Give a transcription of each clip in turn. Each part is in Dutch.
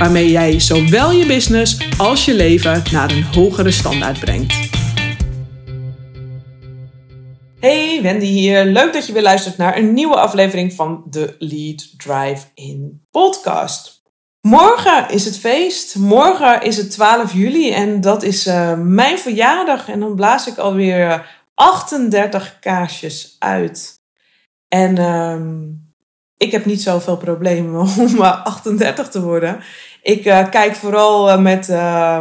waarmee jij zowel je business als je leven naar een hogere standaard brengt. Hey, Wendy hier. Leuk dat je weer luistert naar een nieuwe aflevering van de Lead Drive in podcast. Morgen is het feest. Morgen is het 12 juli en dat is uh, mijn verjaardag. En dan blaas ik alweer 38 kaarsjes uit. En uh, ik heb niet zoveel problemen om 38 te worden. Ik uh, kijk vooral uh, met uh,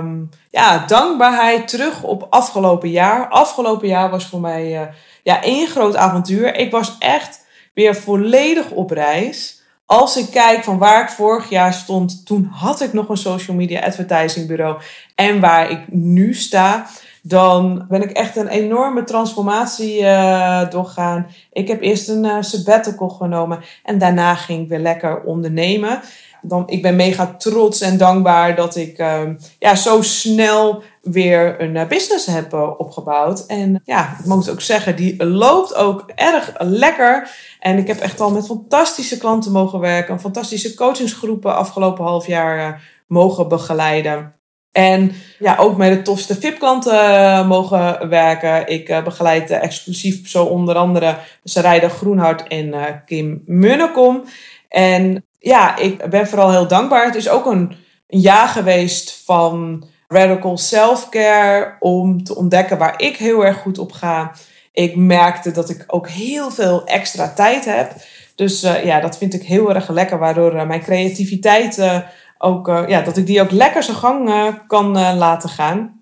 ja, dankbaarheid terug op afgelopen jaar. Afgelopen jaar was voor mij uh, ja, één groot avontuur. Ik was echt weer volledig op reis. Als ik kijk van waar ik vorig jaar stond, toen had ik nog een social media advertising bureau. En waar ik nu sta, dan ben ik echt een enorme transformatie uh, doorgaan. Ik heb eerst een uh, sabbatical genomen en daarna ging ik weer lekker ondernemen dan, ik ben mega trots en dankbaar dat ik uh, ja, zo snel weer een uh, business heb uh, opgebouwd. En ja, ik moet ook zeggen, die loopt ook erg lekker. En ik heb echt al met fantastische klanten mogen werken. Fantastische coachingsgroepen afgelopen half jaar uh, mogen begeleiden. En ja, ook met de tofste VIP-klanten mogen werken. Ik begeleid exclusief zo onder andere Sarayda Groenhart en Kim Munnekom. En ja, ik ben vooral heel dankbaar. Het is ook een, jaar geweest van radical self-care om te ontdekken waar ik heel erg goed op ga. Ik merkte dat ik ook heel veel extra tijd heb. Dus uh, ja, dat vind ik heel erg lekker, waardoor uh, mijn creativiteit uh, ook, ja, dat ik die ook lekker zijn gang kan laten gaan.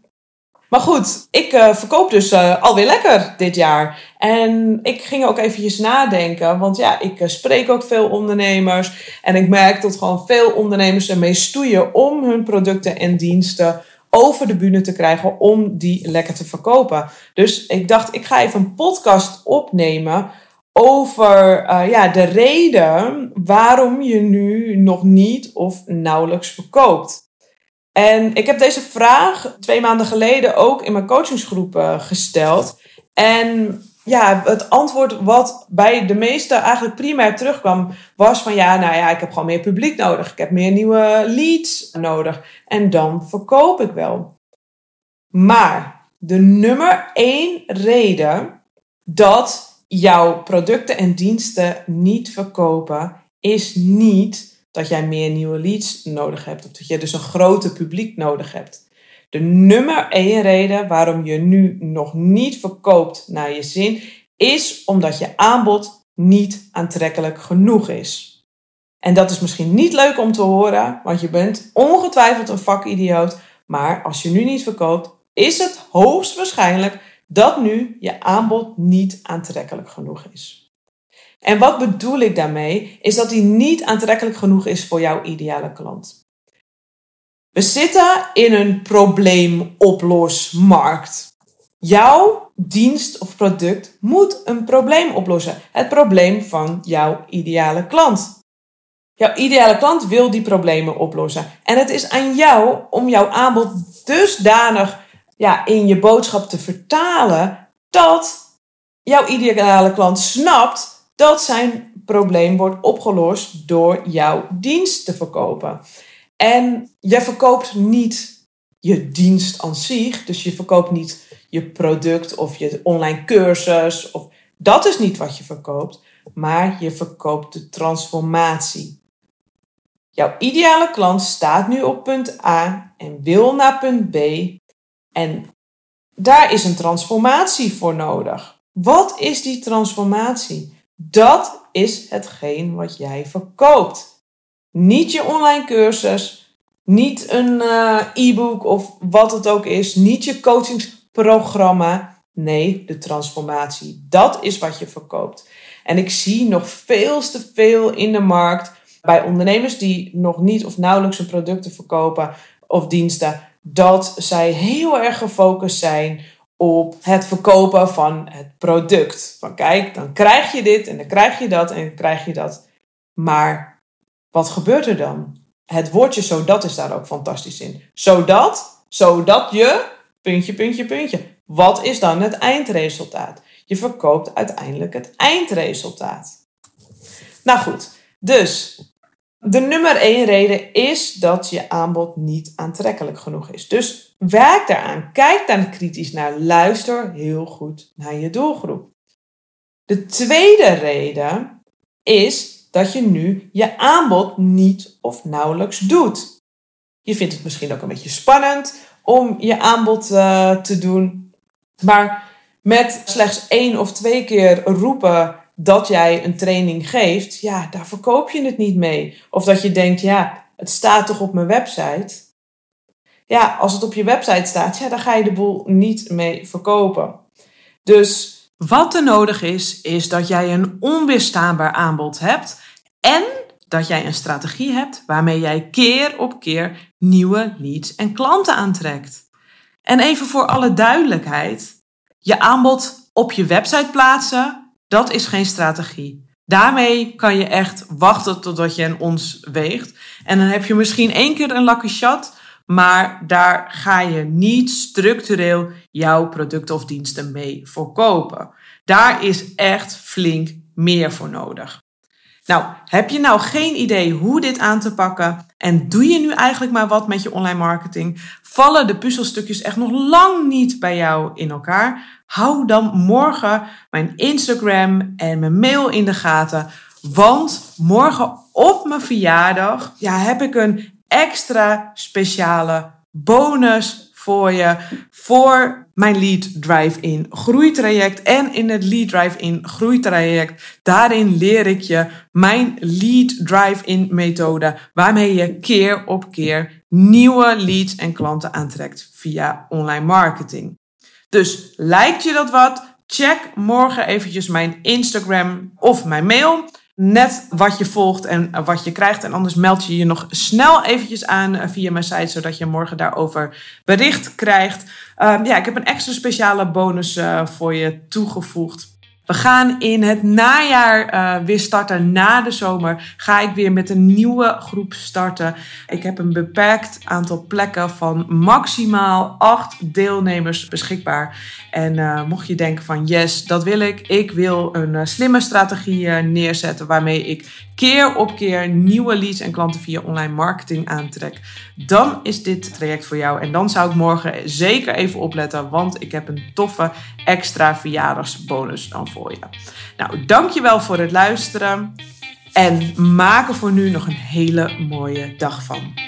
Maar goed, ik uh, verkoop dus uh, alweer lekker dit jaar. En ik ging ook eventjes nadenken, want ja, ik uh, spreek ook veel ondernemers. En ik merk dat gewoon veel ondernemers ermee stoeien om hun producten en diensten over de bühne te krijgen om die lekker te verkopen. Dus ik dacht, ik ga even een podcast opnemen over ja, de reden waarom je nu nog niet of nauwelijks verkoopt. En ik heb deze vraag twee maanden geleden ook in mijn coachingsgroep uh, gesteld. En ja, het antwoord wat bij de meesten eigenlijk primair terugkwam, was van ja, nou ja, ik heb gewoon meer publiek nodig. Ik heb meer nieuwe leads nodig. En dan verkoop ik wel. Maar de nummer één reden dat jouw producten en diensten niet verkopen, is niet dat jij meer nieuwe leads nodig hebt. Of dat je dus een groter publiek nodig hebt. De nummer één reden waarom je nu nog niet verkoopt naar je zin, is omdat je aanbod niet aantrekkelijk genoeg is. En dat is misschien niet leuk om te horen, want je bent ongetwijfeld een vakidioot. Maar als je nu niet verkoopt, is het hoogstwaarschijnlijk dat nu je aanbod niet aantrekkelijk genoeg is. En wat bedoel ik daarmee? Is dat die niet aantrekkelijk genoeg is voor jouw ideale klant. We zitten in een probleemoplosmarkt. Jouw dienst of product moet een probleem oplossen. Het probleem van jouw ideale klant. Jouw ideale klant wil die problemen oplossen. En het is aan jou om jouw aanbod dusdanig ja, in je boodschap te vertalen dat jouw ideale klant snapt dat zijn probleem wordt opgelost door jouw dienst te verkopen. En je verkoopt niet je dienst aan zich, dus je verkoopt niet je product of je online cursus of dat is niet wat je verkoopt, maar je verkoopt de transformatie. Jouw ideale klant staat nu op punt A en wil naar punt B en daar is een transformatie voor nodig. Wat is die transformatie? Dat is hetgeen wat jij verkoopt. Niet je online cursus, niet een uh, e-book of wat het ook is, niet je coachingsprogramma. Nee, de transformatie. Dat is wat je verkoopt. En ik zie nog veel te veel in de markt bij ondernemers die nog niet of nauwelijks hun producten verkopen of diensten, dat zij heel erg gefocust zijn op het verkopen van het product. Van kijk, dan krijg je dit en dan krijg je dat en dan krijg je dat. Maar wat gebeurt er dan? Het woordje zodat is daar ook fantastisch in. Zodat, zodat je, puntje, puntje, puntje. Wat is dan het eindresultaat? Je verkoopt uiteindelijk het eindresultaat. Nou goed, dus de nummer één reden is dat je aanbod niet aantrekkelijk genoeg is. Dus werk daaraan. Kijk daar kritisch naar. Luister heel goed naar je doelgroep. De tweede reden is dat je nu je aanbod niet of nauwelijks doet. Je vindt het misschien ook een beetje spannend om je aanbod uh, te doen. Maar met slechts één of twee keer roepen dat jij een training geeft, ja, daar verkoop je het niet mee. Of dat je denkt, ja, het staat toch op mijn website. Ja, als het op je website staat, ja, dan ga je de boel niet mee verkopen. Dus wat er nodig is, is dat jij een onweerstaanbaar aanbod hebt en dat jij een strategie hebt waarmee jij keer op keer nieuwe leads en klanten aantrekt. En even voor alle duidelijkheid, je aanbod op je website plaatsen, dat is geen strategie. Daarmee kan je echt wachten totdat je een ons weegt. En dan heb je misschien één keer een lucky shot, maar daar ga je niet structureel jouw producten of diensten mee verkopen. Daar is echt flink meer voor nodig. Nou, heb je nou geen idee hoe dit aan te pakken en doe je nu eigenlijk maar wat met je online marketing? Vallen de puzzelstukjes echt nog lang niet bij jou in elkaar? Hou dan morgen mijn Instagram en mijn mail in de gaten, want morgen op mijn verjaardag ja, heb ik een extra speciale bonus voor je voor mijn Lead Drive-in groeitraject. En in het Lead Drive-in groeitraject, daarin leer ik je mijn Lead Drive-in methode, waarmee je keer op keer nieuwe leads en klanten aantrekt via online marketing. Dus lijkt je dat wat? Check morgen eventjes mijn Instagram of mijn mail net wat je volgt en wat je krijgt. En anders meld je je nog snel eventjes aan eh, via mijn site, zodat je morgen daarover bericht krijgt. Um, ja, ik heb een extra speciale bonus uh, voor je toegevoegd. We gaan in het najaar uh, weer starten. Na de zomer ga ik weer met een nieuwe groep starten. Ik heb een beperkt aantal plekken van maximaal acht deelnemers beschikbaar. En uh, mocht je denken van yes, dat wil ik. Ik wil een uh, slimme strategie neerzetten waarmee ik keer op keer nieuwe leads en klanten via online marketing aantrek. Dan is dit traject voor jou. En dan zou ik morgen zeker even opletten, want ik heb een toffe extra verjaardagsbonus dan voor je. Nou, dankjewel voor het luisteren. En maak er voor nu nog een hele mooie dag van.